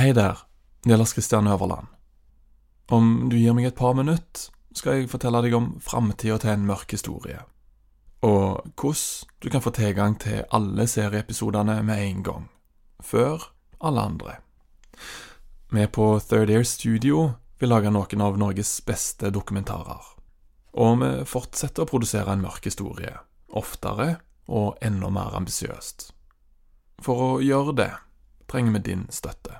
Hej där, det Christian Lars Kristian Øverland. Om du gir meg et par minutter, skal jeg fortelle deg om framtida til en mørk historie. Og hvordan du kan få tilgang til alle serieepisodene med en gang. Før alle andre. Vi på Third Air Studio vil lage noen av Norges beste dokumentarer. Og vi fortsetter å produsere en mørk historie. Oftere og enda mer ambisiøst. For å gjøre det trenger vi din støtte.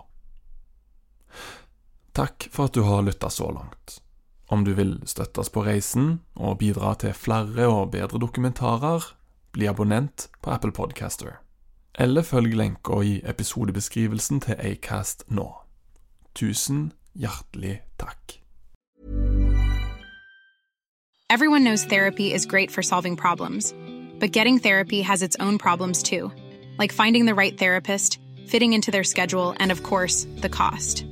Takk for at du har lytta så langt. Om du vil støtte oss på reisen og bidra til flere og bedre dokumentarer, bli abonnent på Apple Podcaster. Eller følg lenka i episodebeskrivelsen til Acast nå. Tusen hjertelig takk. Everyone knows therapy is great for solving problems, but getting therapy has its own problems too, like finding the right therapist, fitting into their schedule, and of course, the cost.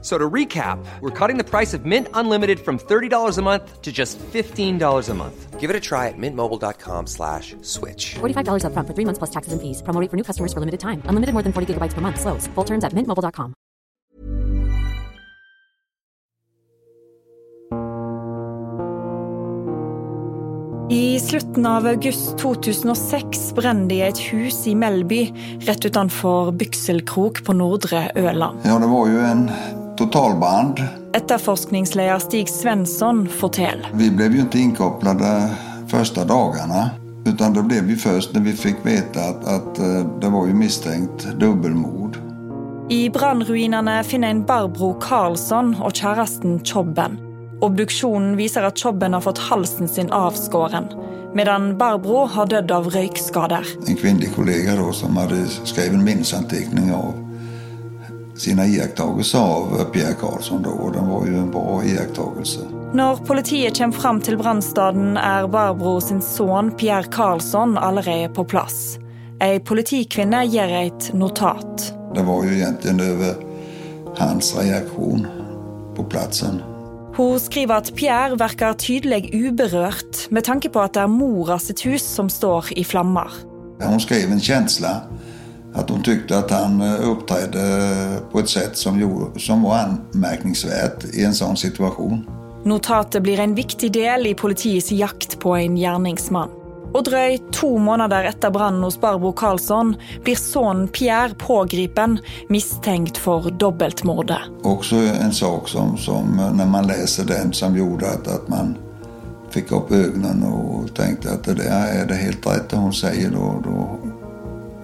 So to recap, we're cutting the price of Mint Unlimited from $30 a month to just $15 a month. Give it a try at mintmobile.com slash switch. $45 upfront for three months plus taxes and fees. Promo rate for new customers for limited time. Unlimited more than 40 gigabytes per month. Slows. Full terms at mintmobile.com. I slutten av august 2006 brenner det i et hus i Melby, rett utenfor Bykselkrok på Nordre Øland. Ja, det var jo en totalband. Etterforskningsleder Stig Svensson forteller. Vi ble jo ikke inkopplade første dagene. Utan det ble vi først når vi fikk vite at, at eh, det var jo mistenkt dobbeltmord. I brannruinene finner en Barbro Karlsson og kjæresten Chobben. Obduksjonen viser at Chobben har fått halsen sin avskåren, medan Barbro har dødd av røykskader. En kvinnelig kollega da, som hadde skrevet en minnesanteckning av sine iakttagelser av Pierre Karlsson. Da, og den var jo en bra iakttagelse. Når politiet kommer fram til brannstaden, er Barbro sin sønn Pierre Karlsson allerede på plass. Ei politikvinne gir et notat. Det var jo egentlig over hans reaksjon på plassen. Hun skriver at Pierre virker tydelig uberørt, med tanke på at det er mora sitt hus som står i flammer. Hun skrev en känsla att hon tyckte att han eh, uppträdde på ett sätt som, gjorde, som var anmärkningsvärt i en sånn situasjon. Notatet blir en viktig del i politiets jakt på en gjerningsmann. Og drøyt to måneder etter brannen hos Barbro Karlsson blir sønnen Pierre pågripen, mistenkt for dobbeltmordet. Också en sak som, som när man läser den som gjorde att, att man fick upp ögonen och tänkte att det där är det helt rätt hon säger då, då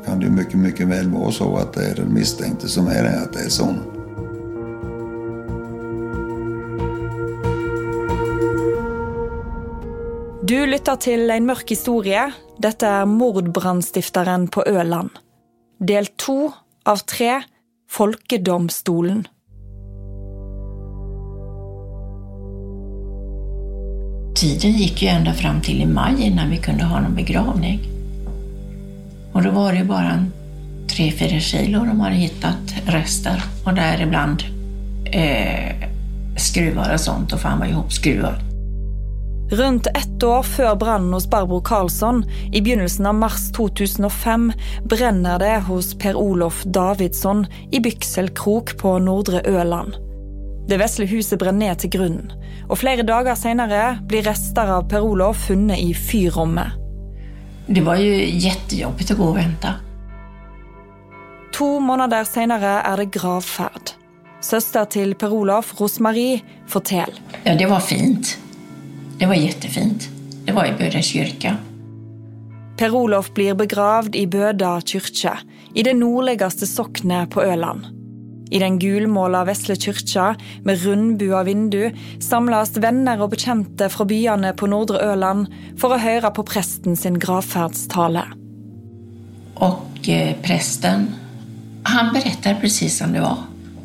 kan det mycket, mycket väl vara så att det är den misstänkte som är det, att det är sån. Du lytter til En mørk historie. Dette er mordbrannstifteren på Øland. Del to av tre Folkedomstolen. Tiden gick ju ända fram till i maj innan vi kunde ha någon begravning. Och då var det ju bara en tre, fyra kilo de hade hittat rester och däribland eh, skruvar och sånt och fan var ihopskruvad. Rundt ett år før brannen hos Barbro Karlsson, i begynnelsen av mars 2005, brenner det hos Per Olof Davidsson i Bykselkrok på Nordre Øland. Det vesle huset brenner ned til grunnen, og flere dager senere blir rester av Per Olof funnet i fyrrommet. Det var ju jättejobbigt att gå och vänta. To måneder senere er det gravferd. Søster til Per Olof, Rosmarie, forteller. Ja, det var fint. Det var jättefint. Det var i Böda kyrka. Per Olof blir begravd i Bøda kyrkje, i det nordligste soknet på Øland. I den gulmåla vesle kyrkja med rundbua vindu samles venner og bekjente fra byene på nordre Øland for å høre på presten sin gravferdstale. Och eh, prästen, han berättade precis som det var.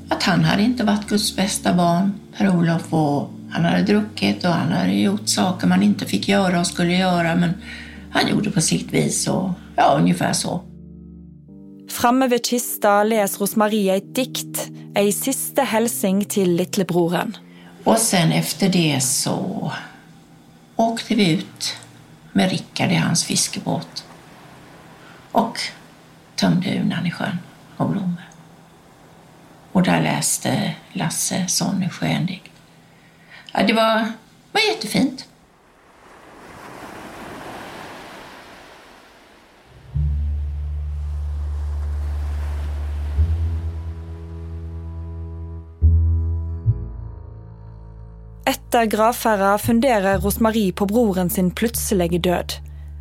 Att han hade inte varit Guds bästa barn, Per-Olof, och han hade druckit och han hade gjort saker man inte fick göra och skulle göra, men han gjorde på sitt vis och ja, ungefär så. Framme ved kista läser Rosmarie ett dikt, ei siste helsing till lillebroren. Och sen efter det så åkte vi ut med Rickard i hans fiskebåt och tömde urnan i sjön och blommor. Och där läste Lasse Sonny Sköndig. Ja, det var, var jättefint. Etter gravferda funderer Rosmarie på broren sin plutselige død.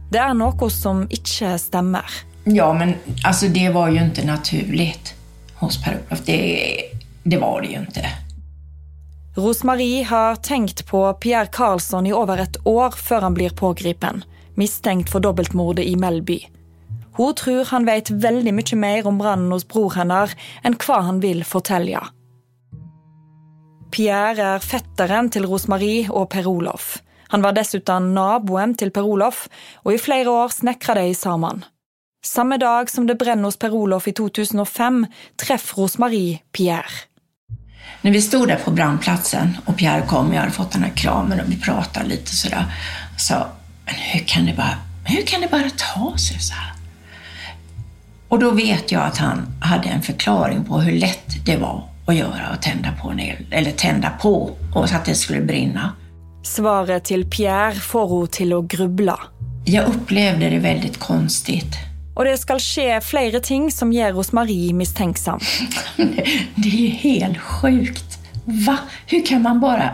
Det er noe som ikke stemmer. Ja, men alltså det var ju inte naturligt hos Per-Olof. Det, det var det ju inte. Rosmarie har tenkt på Pierre Karlsson i over et år før han blir pågripen, mistenkt for dobbeltmordet i Melby. Hun tror han vet veldig mye mer om brannen hos bror hennes enn hva han vil fortelle. Pierre är fetteren till Rosmarie och Per Olof. Han var dessutom naboen till Per Olof, och i flera år snäckrade de samman. Samma dag som det brenner hos Per Olof i 2005, treffer Rosmarie Pierre. När vi stod där på brandplatsen och Pierre kom, jag hade fått den här kramen och vi pratade lite sådär. Så, sa, men hur kan det bara, hur kan det bara ta sig så här? Och då vet jag att han hade en förklaring på hur lätt det var att göra att tända på en eld, eller tända på och så att det skulle brinna. Svaret til Pierre får hun til å gruble. Jag upplevde det väldigt konstigt. Og det skal skje flere ting som gjør Rosmarie mistenksom. Det är ju helt sjukt. Va? Hur kan man bara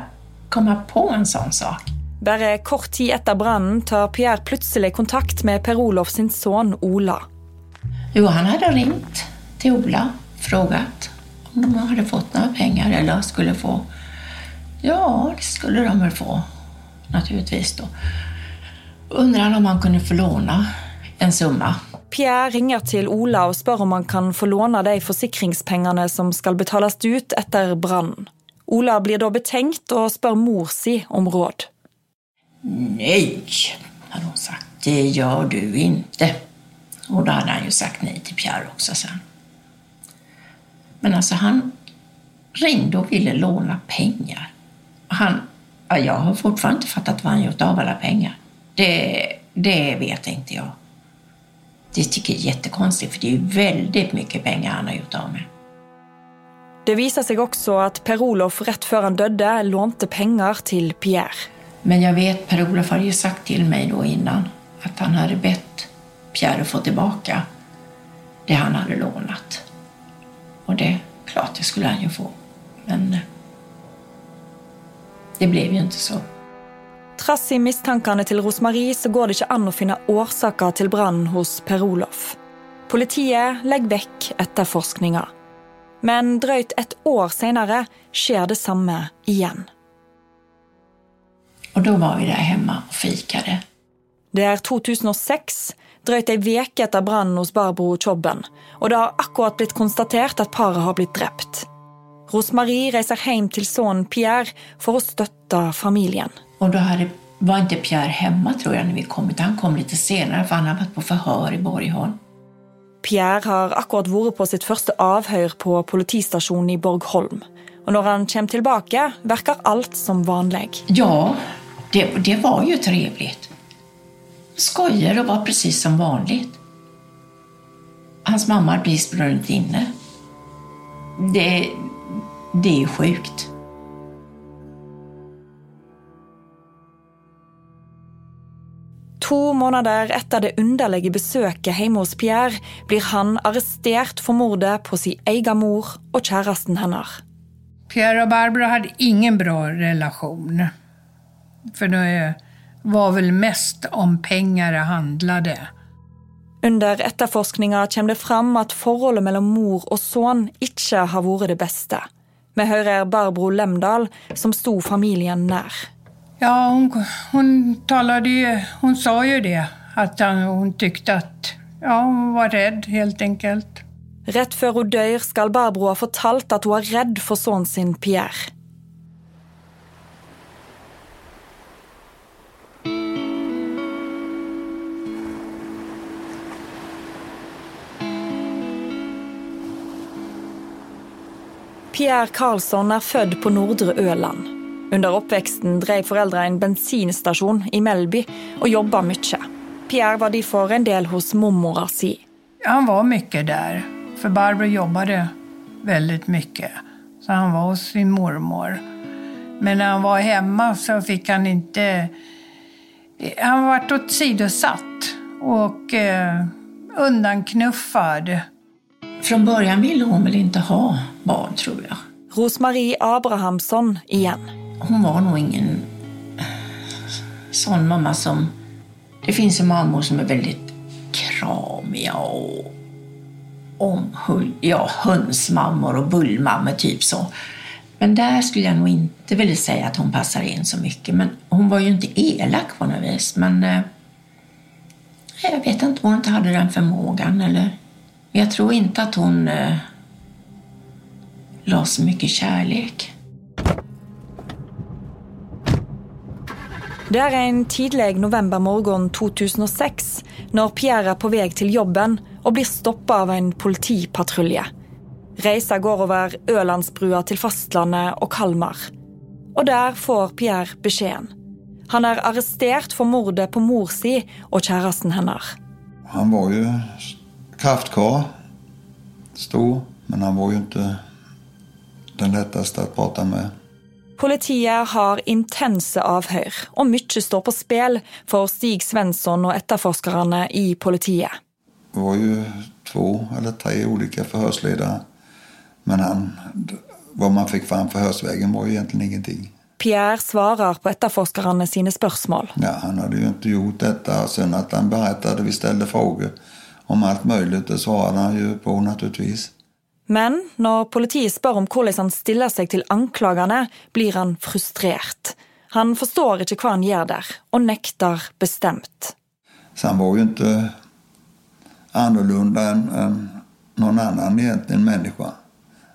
komma på en sån sak? Bare kort tid etter brannen tar Pierre plutselig kontakt med Per Olof sin sønn Ola. Jo, han hade ringt till Ola, frågat om de hade fått några pengar eller skulle få. Ja, det skulle de väl få, naturligtvis då. Undrade om han kunde få låna en summa. Pierre ringer til Ola og spør om han kan få låne de forsikringspengene som skal betales ut etter brannen. Ola blir da betenkt og spør mor si om råd. Nej, hade hon sagt. Det gör du inte. Och då hade han ju sagt nej till Pierre också sen. Men alltså han ringde och ville låna pengar. Han, ja, jag har fortfarande inte fattat vad han gjort av alla pengar. Det, det vet inte jag. Det tycker jag är jättekonstigt för det är väldigt mycket pengar han har gjort av med. Det viser seg også at Per Olof rett før han døde lånte penger til Pierre. Men jag vet, Per-Olof hade ju sagt till mig då innan att han hade bett Pierre att få tillbaka det han hade lånat. Och det, klart, det skulle han ju få. Men eh, det blev ju inte så. Trass i mistankene til Rosmarie så går det ikke an å finne årsaker til brannen hos Per Olof. Politiet legger vekk etterforskninga. Men drøyt et år senere skjer det samme igjen. Och då var vi där hemma och fikade. Det er 2006, drøyt ei veke etter brannen hos Barbro Tjobben, og det har akkurat blitt konstatert at paret har blitt drept. Rosmarie reiser hjem til sønnen Pierre for å støtte familien. Och då hade, var inte Pierre hemma tror jag när vi kom, utan han kom lite senare för han hade varit på förhör i Borgholm. Pierre har akkurat vært på sitt første avhør på politistasjonen i Borgholm. Og når han kommer tilbake, virker alt som vanlig. Ja, det, det var ju trevligt. Skojade och var precis som vanligt. Hans mamma hade precis inne. Det, det är sjukt. To To måneder etter det underlige besøket hjemme hos Pierre blir han arrestert for mordet på sin egen mor og kjæresten hennes. Pierre og Barbara hadde ingen bra relation. For det var vel mest om penger det handlade. Under etterforskninga kommer det fram at forholdet mellom mor og sønn ikke har vært det beste. Vi hører Barbro Lemdal, som sto familien nær. Ja, hon, hon talade ju, hon sa ju det, att hon tyckte att ja, hon var rädd helt enkelt. Rett før hun dør, skal Barbro ha fortalt at hun er redd for sønnen sin Pierre. Pierre Karlsson är född på Nordre Öland. Under uppväxten drev föräldrarna en bensinstation i Melby och jobbade mycket. Pierre var därför en del hos mormor si. Han var mycket där, för Barbro jobbade väldigt mycket. Så han var hos sin mormor. Men när han var hemma så fick han inte... Han vart åsidosatt och eh, undanknuffad. Från början ville hon väl inte ha barn, tror jag. Rosmarie Abrahamsson igen. Hon var nog ingen sån mamma som... Det finns ju mammor som är väldigt kramiga och omhull, ja, hönsmammor och bullmammor, typ så. Men där skulle jag nog inte vilja säga att hon passar in så mycket. Men hon var ju inte elak på något vis. Men eh, jag vet inte om hon inte hade den förmågan. Eller, jag tror inte att hon eh, la så mycket kärlek. Det er en tidlig novembermorgen 2006 når Pierre er på vei til jobben og blir stoppa av en politipatrulje. Reisa går over Ølandsbrua til fastlandet og Kalmar. Og der får Pierre beskjeden. Han er arrestert for mordet på mor si og kjæresten hennes. Han var ju kraftkar, stor, men han var ju inte den lättaste att prata med. Politiet har intense avhør, og mye står på spill for Stig Svensson og etterforskerne i politiet. Det var ju två eller tre olika förhörsledare. Men han, vad man fick fram förhörsvägen var ju egentligen ingenting. Pierre svarer på etterforskerne sine spørsmål. Ja, han hade ju inte gjort detta. Sen att han berättade, vi ställde frågor om allt möjligt, det svarade han ju på naturligtvis. Men når politiet spør om hvordan han stiller seg til anklagene, blir han frustrert. Han forstår ikke hva han gjør der, og nekter bestemt. Så han var ju inte annorlunda än, än någon annan egentligen människa.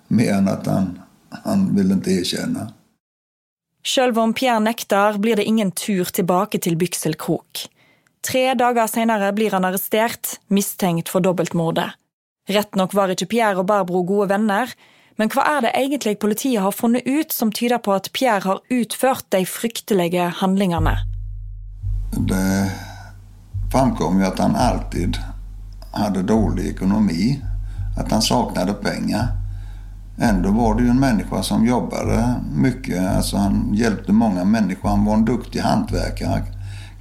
Mer än att han, han ville inte erkänna. Selv om Pierre nekter, blir det ingen tur tilbake til Byksel krok. Tre dager senere blir han arrestert, mistenkt for dobbeltmordet. Rett nok var ikke Pierre og Barbro gode venner, men hva er det egentlig politiet har funnet ut som tyder på at Pierre har utført de fryktelige handlingene? Det framkom ju att han alltid hade dålig ekonomi, att han saknade pengar. Ändå var det ju en människa som jobbade mycket, alltså han hjälpte många människor. Han var en duktig hantverkare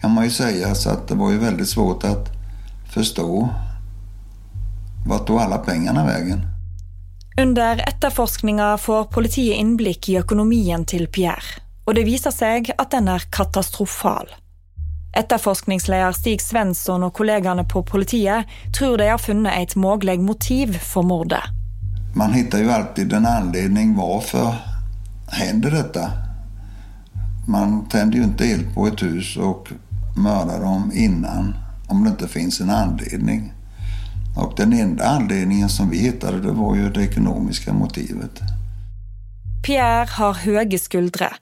kan man ju säga, så att det var ju väldigt svårt att förstå vart tog alla pengarna vägen? Under etterforskninga får politiet innblikk i økonomien til Pierre, og det viser seg at den er katastrofal. Etterforskningsleder Stig Svensson og kollegene på politiet tror de har funnet et mulig motiv for mordet. Man hittar ju alltid en anledning varför händer detta. Man tänder ju inte eld på ett hus och mördar dem innan om det inte finns en anledning. Och den enda anledningen som vi hittade det var ju det ekonomiska motivet. Pierre har høye skuldre.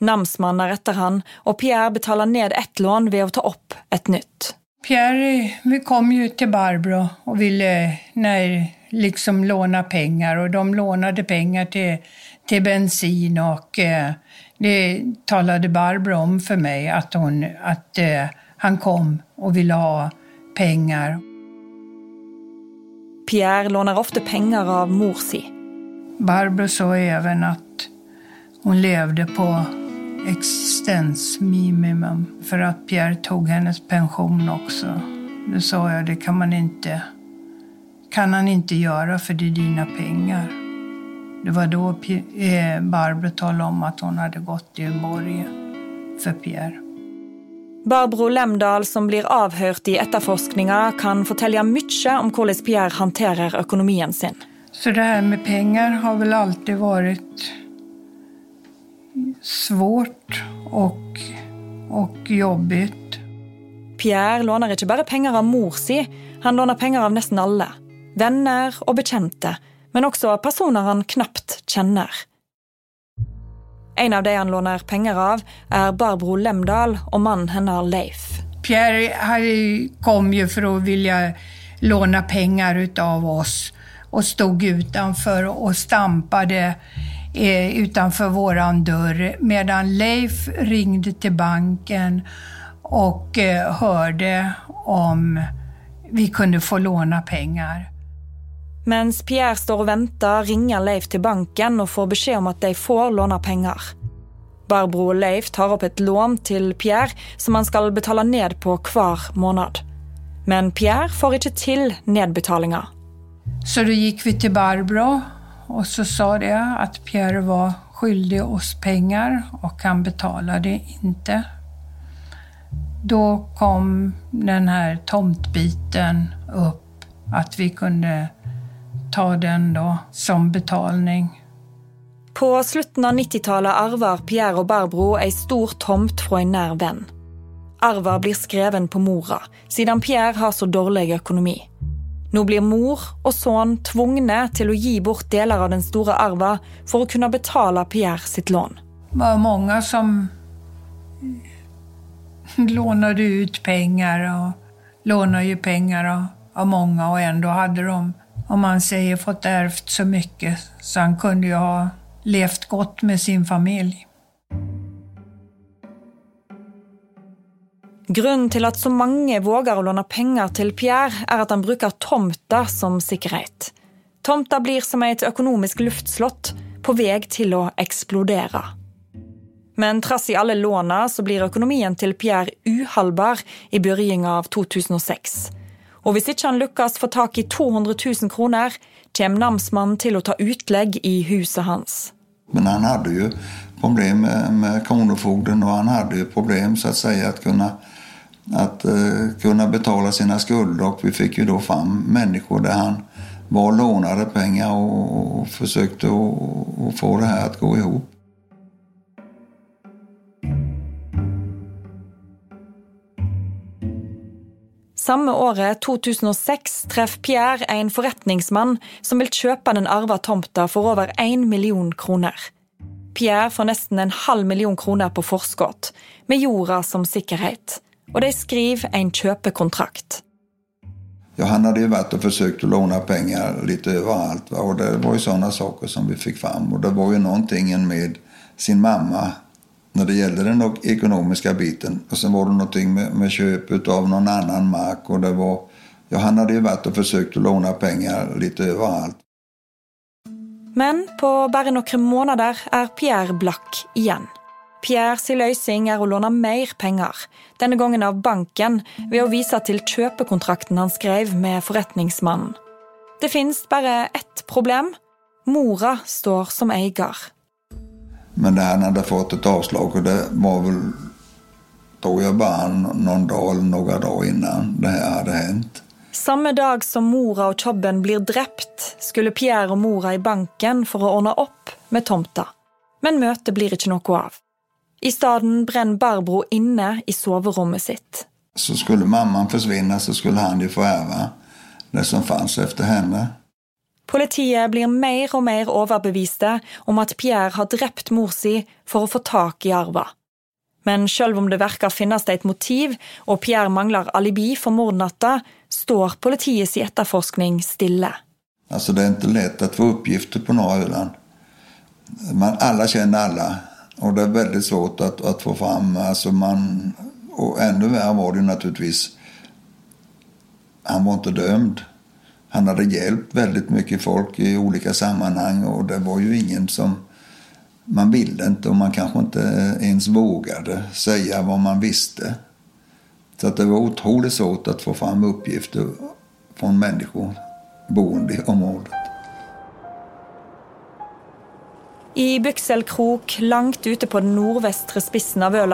Namsmann er etter han, og Pierre betaler ned ett lån ved å ta opp et nytt. Pierre, vi kom ju till Barbro och ville nej, liksom låna pengar och de lånade pengar till, till bensin och eh, det talade Barbro om för mig att, hon, att eh, han kom och ville ha pengar. Pierre låner ofte penger av mor si. Barbro sa även att hon levde på existensminimum för att Pierre tog hennes pension också. Då sa jag, det kan man inte, kan han inte göra för det är dina pengar. Det var då eh, Barbro talade om att hon hade gått i borgen för Pierre. Barbro Lemdal, som blir avhørt i etterforskninga, kan fortelle mye om hvordan Pierre hanterer økonomien sin. Så det här med pengar har väl alltid varit svårt och, och jobbigt. Pierre låner ikke bare penger av mor si, han låner penger av nesten alle. Venner og bekjente, men også personer han knapt kjenner. En av de han låner penger av, är Barbro Lemdal och mannen hennes Leif. Pierre kom ju för att vilja låna pengar utav oss och stod utanför och stampade eh, utanför våran dörr medan Leif ringde till banken och eh, hörde om vi kunde få låna pengar. Medan Pierre står och väntar ringer Leif till banken och får besked om att de får låna pengar. Barbro och Leif tar upp ett lån till Pierre som han ska betala ned på kvar månad. Men Pierre får inte till nedbetalningar. Så då gick vi till Barbro och så sa det att Pierre var skyldig oss pengar och han betalade inte. Då kom den här tomtbiten upp, att vi kunde ta den då som betalning. På slutten av 90-tallet arver Pierre og Barbro ei stor tomt fra en nær venn. Arva blir skreven på mora, siden Pierre har så dårlig økonomi. Nå blir mor og sønn tvungne til å gi bort deler av den store arva for å kunne betale Pierre sitt lån. Det var mange som lånade ut pengar och lånade ju pengar av många och ändå hade de, om man säger, fått ärvt så mycket så han kunde ju ha levt gott med sin familj. Grunnen till att så många vågar låna pengar till Pierre, är att han brukar tomta som säkerhet. Tomta blir som ett ekonomiskt luftslott på väg till att explodera. Men trots i alle låna så blir ekonomin till Pierre ohållbar i början av 2006. Og hvis ikke han lykkes få tak i 200 000 kroner, kommer namsmannen til å ta utlegg i huset hans. Men han hadde jo problem med, kronofogden och han hade ju problem så att säga att kunna, att, uh, kunna betala sina skulder och vi fick ju då fram människor där han var lånade pengar och, och försökte att få det här att gå ihop. Samme året, 2006, treffer Pierre en forretningsmann som vil kjøpe den arva tomta for over 1 million kroner. Pierre får nesten en halv million kroner på forskudd, med jorda som sikkerhet. Och de skriver en kjøpekontrakt. Ja, han hade ju varit och försökt att låna pengar lite överallt. Va? Och det var ju sådana saker som vi fick fram. Och det var ju någonting med sin mamma när det gällde den ekonomiska biten. Och sen var det någonting med, med köp av någon annan mark. Och det var, ja, han hade ju varit och försökt att låna pengar lite överallt. Men på bara några månader är Pierre Black igen. Pierre sin är att låna mer pengar, denna gången av banken, via att visa till köpekontrakten han skrev med förrättningsmannen. Det finns bara ett problem. Mora står som ägare. Men han hade fått ett avslag och det var väl, tror jag, bara någon dag eller några dagar innan det här hade hänt. Samme dag som mora og Chobben blir drept, skulle Pierre og mora i banken for å ordne opp med tomta. Men møtet blir ikke noe av. I stedet brenner Barbro inne i soverommet sitt. Så skulle mammaen forsvinne, så skulle han jo få ärva det som fanns efter henne. Politiet blir mer och mer overbeviste om at Pierre har drept mor si for å få tak i arva. Men selv om det verkar finnes ett et motiv, og Pierre mangler alibi for mordnatta, står politiets etterforskning stille. Alltså det är inte lätt att få uppgifter på norra Öland. Man, alla känner alla och det är väldigt svårt att, att få fram. Alltså man, och ännu värre var det naturligtvis, han var inte dömd. Han hade hjälpt väldigt mycket folk i olika sammanhang och det var ju ingen som man ville inte och man kanske inte ens vågade säga vad man visste. Så att det var otroligt svårt att få fram uppgifter från människor boende i området. I Byxelkrok, langt ute på den nordvästra spissen av Öland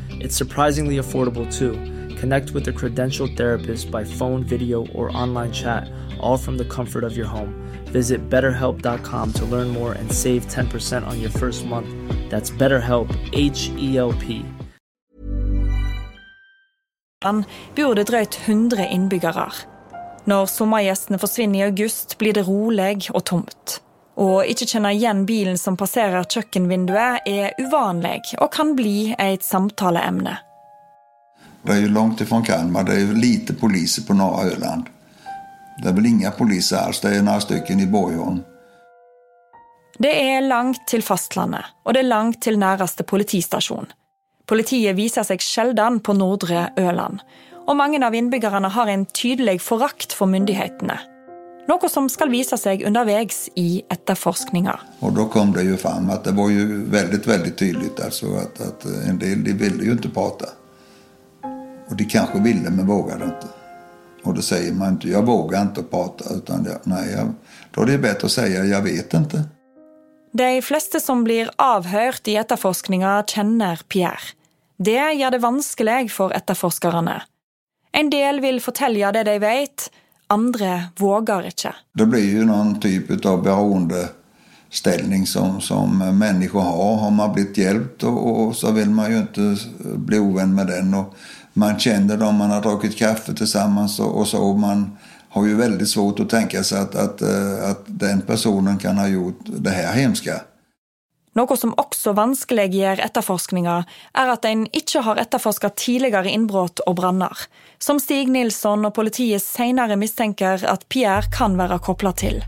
It's surprisingly affordable too. Connect with a credentialed therapist by phone, video, or online chat, all from the comfort of your home. Visit betterhelp.com to learn more and save 10% on your first month. That's BetterHelp, H E L P. det drøyt 100 innbyggere. Når sommergjestene forsvinner i august, blir det rolig og tomt. Å ikke kjenne igjen bilen som passerer kjøkkenvinduet, er uvanlig og kan bli et samtaleemne. Det är ju långt ifrån Kalmar. Det är ju lite poliser på norra Öland. Det är väl inga poliser alls. Det är några stycken i Borgholm. Det er langt til fastlandet, og det er langt til næreste politistasjon. Politiet viser seg sjelden på nordre Øland, og mange av innbyggerne har en tydelig forakt for myndighetene. Noe som skal vise seg underveis i etterforskninga. Och då kom det ju fram att det var ju väldigt, väldigt tydligt alltså att, att en del de ville ju inte prata. Och de kanske ville men vågade inte. Och då säger man inte, jag vågar inte prata, utan jag, nej, jag, då är det bättre att säga, jag vet inte. De fleste som blir avhørt i etterforskninga, kjenner Pierre. Det gjør det vanskelig for etterforskerne. En del vil fortelle det de vet, andre våger ikke. Det blir ju någon typ av beroendeställning som, som människor har. Har man blivit hjälpt och, och så vill man ju inte bli ovän med den. Och man känner dem, man har druckit kaffe tillsammans och, och så. Och man har ju väldigt svårt att tänka sig att, att, eh, att den personen kan ha gjort det här hemska. Noe som også vanskeliggjør etterforskninga, er at en ikke har etterforska tidligere innbrudd og branner, som Stig Nilsson og politiet senere mistenker at Pierre kan være kobla til.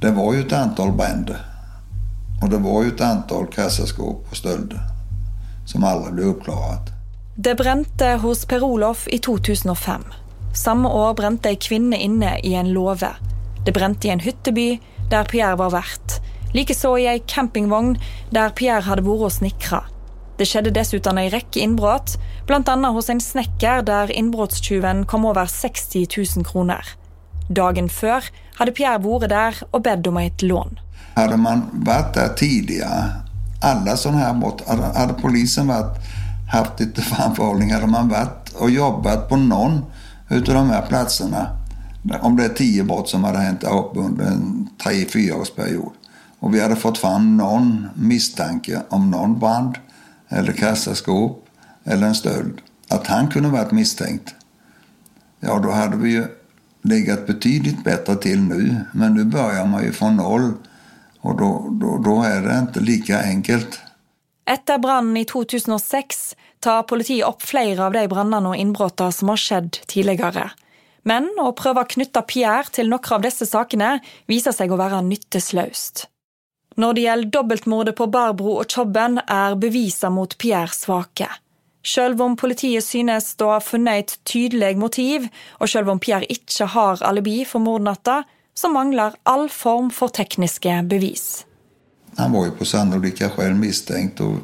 Det var ju ett antal bränder. Och det var ju ett antal kassaskåp och stölder som aldrig blev uppklarat. Det brente hos Per Olof i 2005. Samme år brente ei kvinne inne i en låve. Det brente i en hytteby der Pierre var vert. Likeså i ei campingvogn der Pierre hadde vært og snekra. Det skjedde dessuten ei rekke innbrudd, bl.a. hos en snekker der innbruddstyven kom over 60 000 kroner. Dagen før hadde Pierre vært der og bedt om et lån. Hade man varit där tidigare, alla sådana här brott, hade, hadde polisen vært, haft lite framförhållning, hade man varit och jobbat på någon av de här platserna, om det är tio brott som hade hänt där uppe under en tre-fireårsperiode, och vi hade fått fram någon misstanke om någon brand eller kassaskåp eller en stöld, att han kunde varit misstänkt, ja då hade vi ju legat betydligt bättre till nu. Men nu börjar man ju från noll och då, då, då är det inte lika enkelt. Etter brannen i 2006 tar politiet opp flere av de brannene og innbrottene som har skjedd tidligere. Men å prøve å knytte Pierre til noen av disse sakene viser seg å være nyttesløst. Når det gjelder dobbeltmordet på Barbro og Tjobben er bevisene mot Pierre svake. Selv om politiet synes å ha funnet et tydelig motiv, og selv om Pierre ikke har alibi for mordnatta, så mangler all form for tekniske bevis. Han var ju på sannolika skäl misstänkt och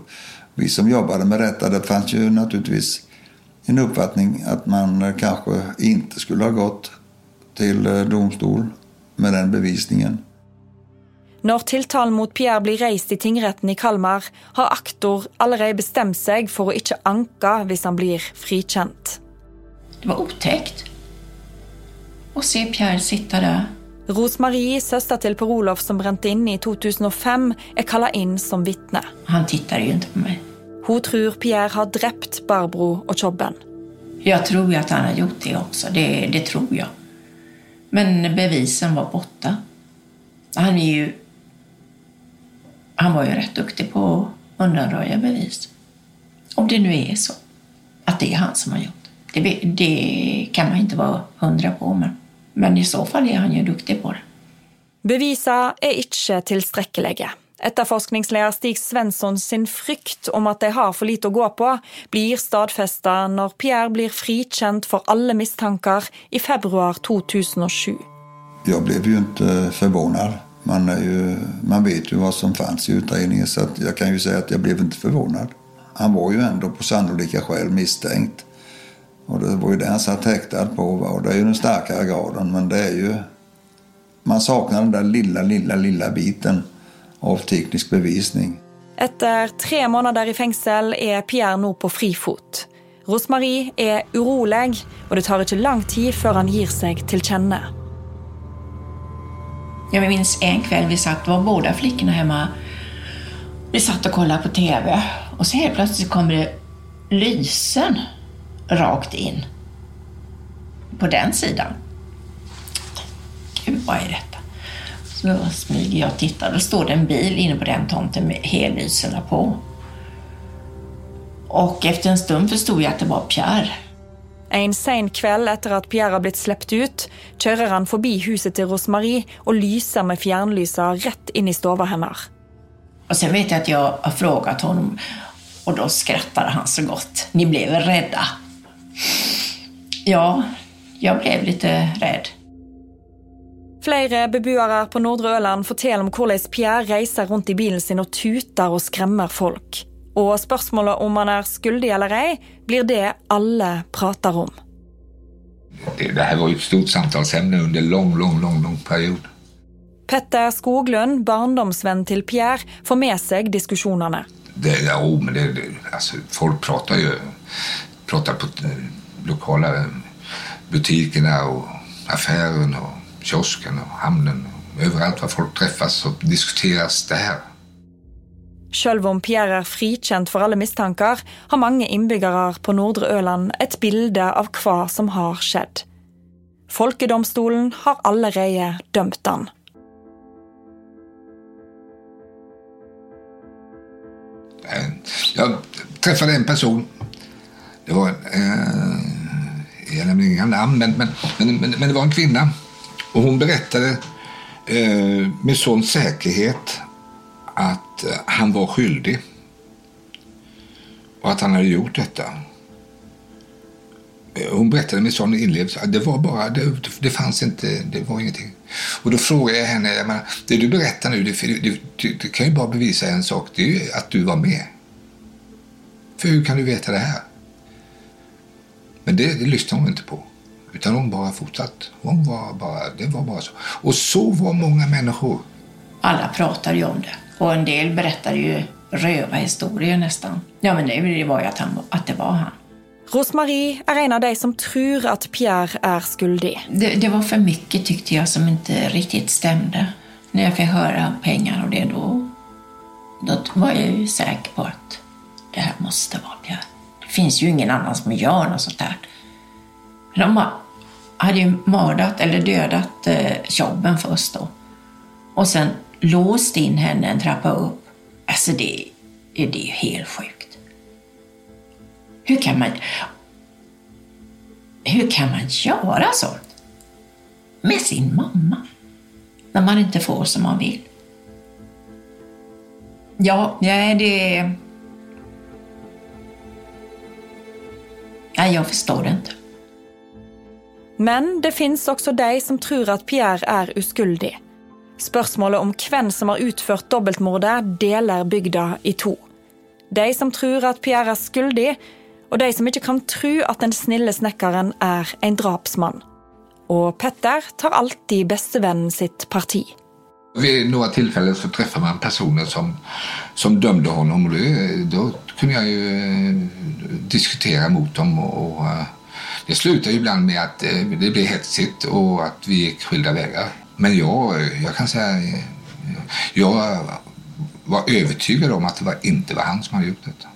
vi som jobbade med detta, det fanns ju naturligtvis en uppfattning att man kanske inte skulle ha gått till eh, domstol med den bevisningen. Når tiltalen mot Pierre blir reist i tingretten i Kalmar, har aktor allerede bestemt seg for å ikke anke hvis han blir frikjent. Det var otäckt att se Pierre sitta där. Rosmarie, søster til Per Olof som brente inne i 2005, er kalla inn som vitne. Han tittade ju inte på mig. Hun tror Pierre har drept Barbro og Chobben. Jag tror ju att han har gjort det också, det, det tror jag. Men bevisen var borta. Han är ju... Han var ju rätt duktig på att undanröja bevis. Om det nu är så att det är han som har gjort det. Det, kan man inte vara hundra på, men, men i så fall är han ju duktig på det. Bevisa er ikke tilstrekkelige. Etterforskningsleder Stig Svensson sin frykt om at de har for lite å gå på, blir stadfesta når Pierre blir frikjent for alle mistanker i februar 2007. Jag blev ju inte förvånad. Man, är ju, man vet ju vad som fanns i utredningen så att jag kan ju säga att jag blev inte förvånad. Han var ju ändå på sannolika skäl misstänkt. Och det var ju det han satt häktad på. Och det är ju den starkare graden men det är ju... Man saknar den där lilla, lilla, lilla biten av teknisk bevisning. Efter tre månader i fängsel är Pierre nu på frifot. Rosmarie är orolig, och det tar inte lång tid før han ger sig till känna. Jag minns en kväll vi satt, var båda flickorna hemma. Vi satt och kollade på TV och så helt plötsligt kommer det lysen rakt in. På den sidan. Gud, vad är detta? Så smyger jag och tittar. Då står det en bil inne på den tomten med hellyserna på. Och efter en stund förstod jag att det var Pierre. En sen kveld etter at Pierre har blitt sluppet ut, kjører han forbi huset til Rosmarie og lyser med fjernlyser rett inn i stova hennes. Och sen vet jag att jag har frågat honom och då skrattade han så gott. Ni blev rädda? Ja, jag blev lite rädd. Flere beboere på Nordre Ørland forteller om hvordan Pierre reiser rundt i bilen sin og tuter og skremmer folk. Og spørsmålet om han er skyldig eller ei, blir det alle prater om. Det, det här var ju ett stort samtalsämne under lång, lång, lång, lång period. Petter Skoglund, barndomsvenn til Pierre, får med seg diskusjonene. Det, ja, oh, men det, det, alltså, folk pratar ju pratar på eh, lokala eh, butikerna och affären och kiosken och hamnen. Överallt var folk träffas och diskuteras det här. Selv om Pierre er frikjent for alle mistanker, har mange innbyggere på Nordre Öland et bilde av hva som har skjedd. Folkedomstolen har allerede dømt han. Jag träffade en person. Det var, eh, jag nämner inga namn, men, men, men, men, men det var en kvinna. Och hon berättade eh, med sån säkerhet att att eh, han var skyldig. Och att han hade gjort detta. Eh, hon berättade med sån inlevelse att det var bara, det, det fanns inte, det var ingenting. Och då frågade jag henne, jag menar, det du berättar nu, det, det, det, det kan ju bara bevisa en sak, det är ju att du var med. För hur kan du veta det här? Men det, det lyssnade hon inte på. Utan hon bara fortsatt. Hon var bara, det var bara så. Och så var många människor. Alla pratade ju om det. Och en del berättade ju rövarhistorier nästan. Ja, men det, var ju att, han, att det var han. Rosmarie er en av de som tror at Pierre er skyldig. Det, det var för mycket tyckte jag som inte riktigt stämde. När jag fick höra om pengar och det då, då var jag ju säker på att det här måste vara Pierre. Det finns ju ingen annan som gör något sånt där. De hade ju mördat eller dödat eh, Tjobben först då. Och sen låst in henne en trappa upp. Alltså det, det är ju helt sjukt. Hur kan man... Hur kan man göra sånt? Med sin mamma. När man inte får som man vill. Ja, nej det. Nej, jag förstår det inte. Men det finns också de som tror att Pierre är oskuldig. Spørsmålet om hvem som har utført dobbeltmordet, deler bygda i to. De som tror at Pierre er skyldig, og de som ikke kan tro at den snille snekkeren er en drapsmann. Og Petter tar alltid bestevennen sitt parti. Vid några tillfällen så träffar man personer som, som dömde honom och då kunde jag ju eh, diskutera mot dem. Och, eh, och det slutade ibland med att eh, det blev hetsigt och att vi gick skilda vägar. Men jag, jag kan säga, jag var övertygad om att det var, inte var han som hade gjort detta.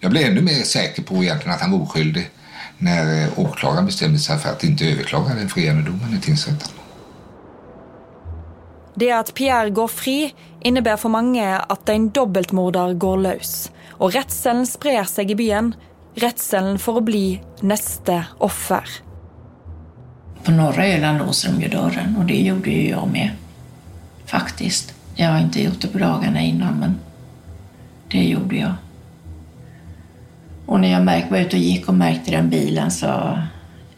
Jag blev ännu mer säker på egentligen att han var oskyldig när åklagaren bestämde sig för att inte överklaga den friande domen i tingsrätten. Det att Pierre går fri, innebär för många att en dubbeltmordare går lös. Och redselen sprer sig i byn. Redselen för att bli nästa offer. På norra Öland låser de ju dörren och det gjorde ju jag med. Faktiskt. Jag har inte gjort det på dagarna innan men det gjorde jag. Och när jag var ute och gick och märkte den bilen så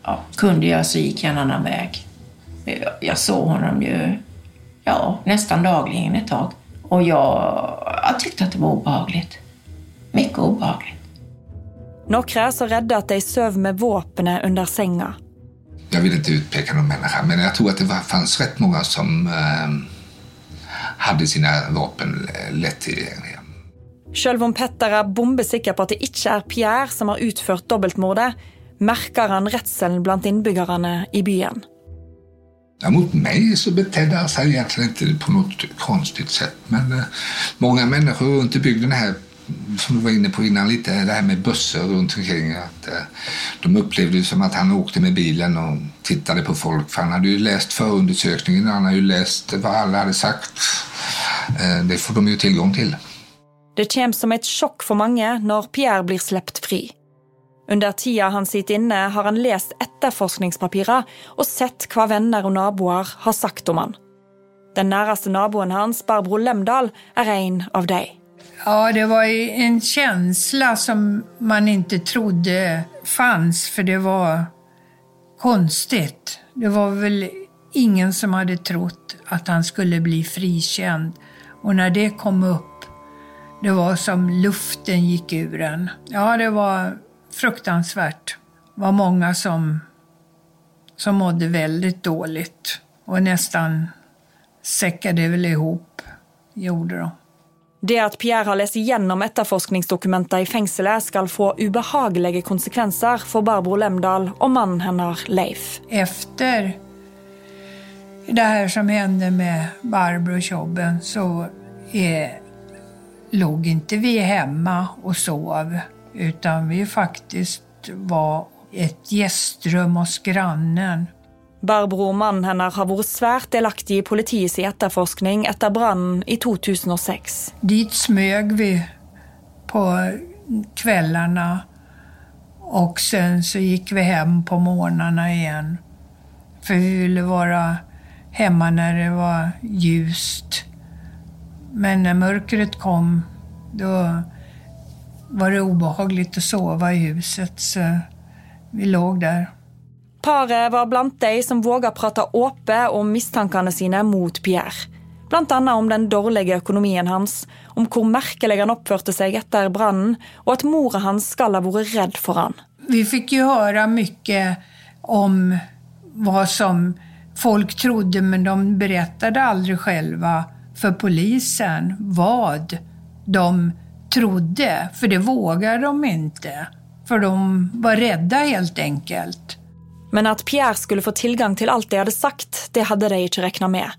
ja, kunde jag så gick jag en annan väg. Jag, jag såg honom ju ja, nästan dagligen ett tag. Och jag, jag tyckte att det var obehagligt. Mycket obehagligt. Några är så rädda att de söv med vapnen under sängen. Jag vill inte utpeka någon människa, men jag tror att det var, fanns rätt många som eh, hade sina vapen lättillgängliga. Selv om Petter er bombesikker på at det ikke er Pierre som har utført dobbeltmordet, merker han redselen blant innbyggerne i byen. Ja, mot mig så betedde han sig egentligen inte på något konstigt sätt. Men eh, många människor runt i bygden här, som du var inne på innan lite, det här med bussar runt omkring. Att, eh, de upplevde det som att han åkte med bilen och tittade på folk. För han hade ju läst förundersökningen, han hade ju läst vad alla hade sagt. Eh, det får de ju tillgång till. Det kommer som ett chock för många när Pierre blir släppt fri. Under tida han sitter inne, har han läst efterforskningspapperen och sett vad vänner och naboer har sagt om han. Den närmaste naboen hans, Barbro Lemdal, är en av dem. Ja, det var en känsla som man inte trodde fanns, för det var konstigt. Det var väl ingen som hade trott att han skulle bli frikänd. Och när det kom upp, det var som luften gick ur en. Ja, det var fruktansvärt. Det var många som, som mådde väldigt dåligt och nästan säckade väl ihop, gjorde de. Det at Pierre har lest gjennom efterforskningsdokumenten i fengselet, skal få ubehagelige konsekvenser for Barbro Lemdal og mannen hennes Leif. Efter det här som hände med Barbro och Tjobben så är, låg inte vi hemma och sov utan vi faktiskt var ett gästrum hos grannen. Barbro og mannen hennes har vært svært delaktig i politiets etterforskning etter brannen i 2006. Dit smög vi på kvällarna och sen så gick vi hem på morgnarna igen. For vi ville vara hemma när det var ljust. Men när mörkret kom, da var det obehagligt att sova i huset, så vi låg där. Paret var blant de som våga prate åpent om mistankene sine mot Pierre. Bland annat om den dårlige økonomien hans, om hvor merkelig han oppførte seg etter brannen, og at mora hans skal ha vært redd for han. Vi fick ju höra mycket om vad som folk trodde, men de berättade aldrig själva för polisen vad de trodde, för det vågade de inte. För de var rädda helt enkelt. Men att Pierre skulle få tillgång till allt de hade sagt, det hade de inte räknat med.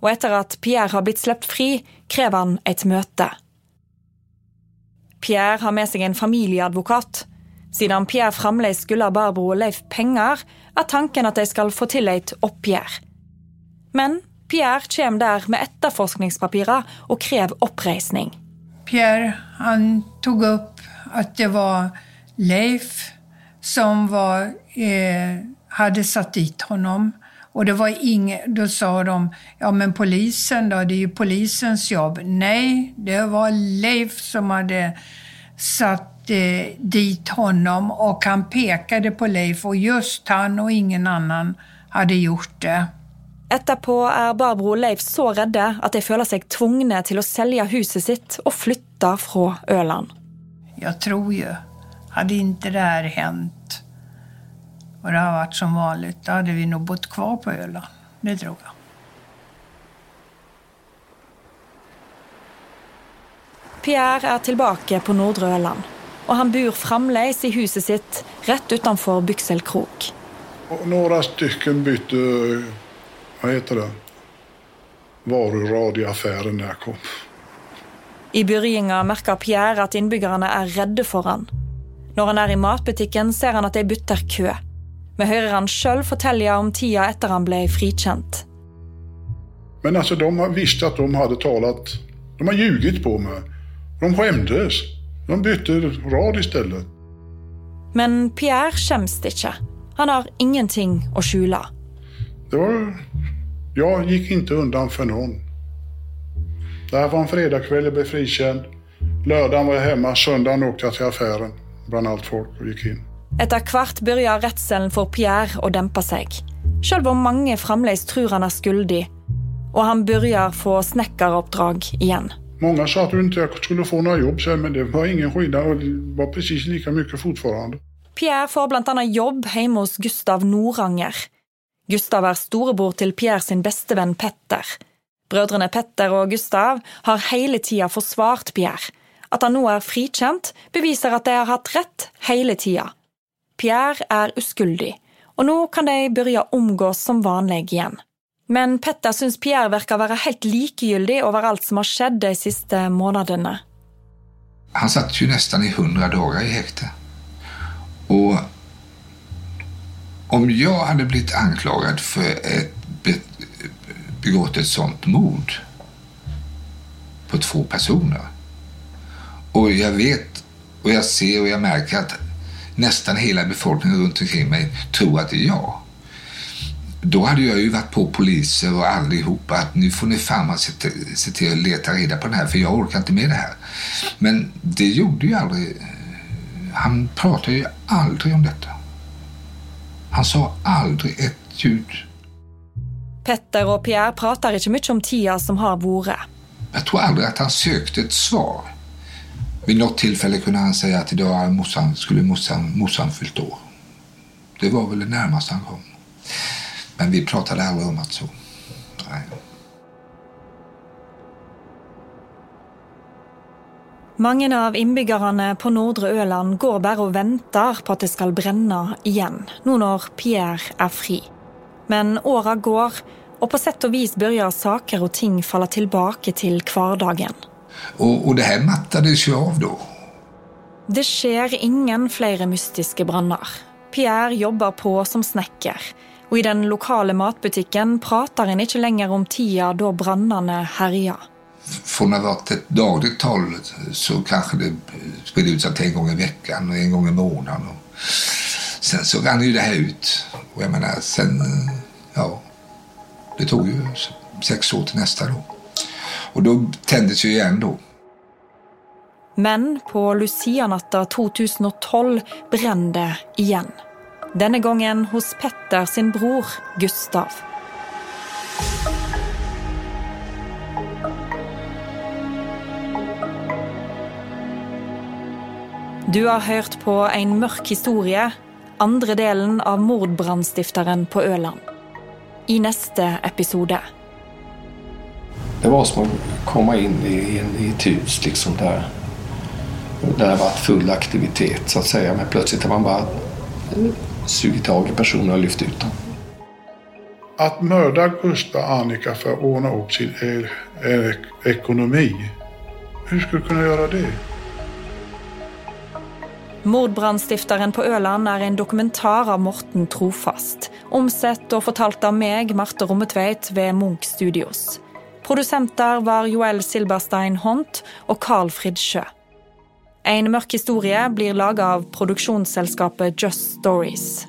Och efter att Pierre har blivit släppt fri, kräver han ett möte. Pierre har med sig en familjeadvokat. Sedan Pierre fremdeles skulle Barbro och Leif pengar, är tanken att de ska få till ett oppgjør. Men Pierre kommer där med efterforskningspapperen och krever uppresning. Pierre han tog upp att det var Leif som var, eh, hade satt dit honom. Och det var inget, då sa de, ja men polisen då, det är ju polisens jobb. Nej, det var Leif som hade satt eh, dit honom och han pekade på Leif och just han och ingen annan hade gjort det. Etterpå er Barbro og Leif så redde at de føler seg tvungne til å selge huset sitt og flytte fra Øland. Jag tror ju, hade inte det här hänt och det har varit som vanligt, då hade vi nog bott kvar på Öland. Det tror jag. Pierre er tilbake på Nordre Øland, og han bor fremdeles i huset sitt rett utenfor Byksel krok. Och några stycken bytte, vad heter det, varurad i affären när jag kom. I begynnelsen merker Pierre at innbyggerne er redde for han. Når han er i matbutikken, ser han at de bytter kø. Vi hører han sjøl fortelle om tida etter han ble frikjent. Men alltså de visste att de hade talat, de har ljugit på mig. De skämdes. De bytte rad istället. Men Pierre skjems ikke. Han har ingenting å skjule. Det var, jag gick inte undan för någon. Det här var en fredagkväll, jag blev frikänd. Lördagen var jag hemma, söndagen åkte jag till affären bland allt folk och gick in. Etter hvert begynner redselen for Pierre å dempe seg. Selv om mange fremdeles tror han er skyldig. Og han begynner få snekkeroppdrag igjen. Många sa att du inte skulle få några jobb sen, men det var ingen skillnad och det var precis lika mycket fortfarande. Pierre får bl.a. jobb hjemme hos Gustav Noranger. Gustav er storebror til Pierre sin bestevenn Petter. Brødrene Petter og Gustav har hele tida forsvart Pierre. At han nå er frikjent, beviser at de har hatt rett hele tida. Pierre är oskyldig och nu kan de börja umgås som vanligt igen. Men Petter syns Pierre verkar vara helt likgiltig över allt som har skett de sista månaderna. Han satt ju nästan i hundra dagar i häkte. Och om jag hade blivit anklagad för ett begått ett sånt mord på två personer och jag vet och jag ser och jag märker att nästan hela befolkningen runt omkring mig tror att det är jag. Då hade jag ju varit på poliser och allihopa att nu får ni fan se till, att leta reda på det här för jag orkar inte med det här. Men det gjorde ju aldrig han pratade ju aldrig om detta. Han sa aldrig ett ljud. Petter og Pierre prater ikke mye om tida som har vært. Jag tror aldrig att han sökte ett svar. Vid något tillfälle kunde han säga att idag morsan, skulle morsan, morsan fyllt år. Det var väl det närmaste han kom. Men vi pratade aldrig om att så. Nej. Mange av innbyggerne på Nordre Øland går bare og venter på at det skal brenne igjen, nå når Pierre er fri. Men åra går, og på sett og vis begynner saker og ting falle tilbake til hverdagen. Och, och det här mattades ju av då. Det skjer ingen flere mystiske branner. Pierre jobber på som snekker, og i den lokale matbutikken prater en ikke lenger om tida da brannene herja. Från att ha varit ett dagligt tal så kanske det spred ut sig till en gång i veckan och en gång i månaden. Och sen så rann ju det här ut. Och jag menar, sen, ja, det tog ju sex år till nästa då. Och då tändes ju igen då. Men på Lucianatta 2012 brann det igen. Denne gangen hos Petter sin bror Gustav. Du har hørt på en mørk historie, andre delen av mordbrannstifteren på Øland. I neste episode. Det var som att komma in i, en, i ett hus liksom där, där det varit full aktivitet så att säga. Men plötsligt har man bara sugit tag i personer och lyft ut dem. Att mörda Gustav och Annika för att ordna upp sin e- e- ekonomi. Hur skulle du kunna göra det? Mordbrannstifteren på Øland er en dokumentar av Morten Trofast. Omsett og fortalt av meg, Marte Rommetveit, ved Munch Studios. Produsenter var Joel Silberstein Hont og Carl-Frid Sjø. En mørk historie blir laga av produksjonsselskapet Just Stories.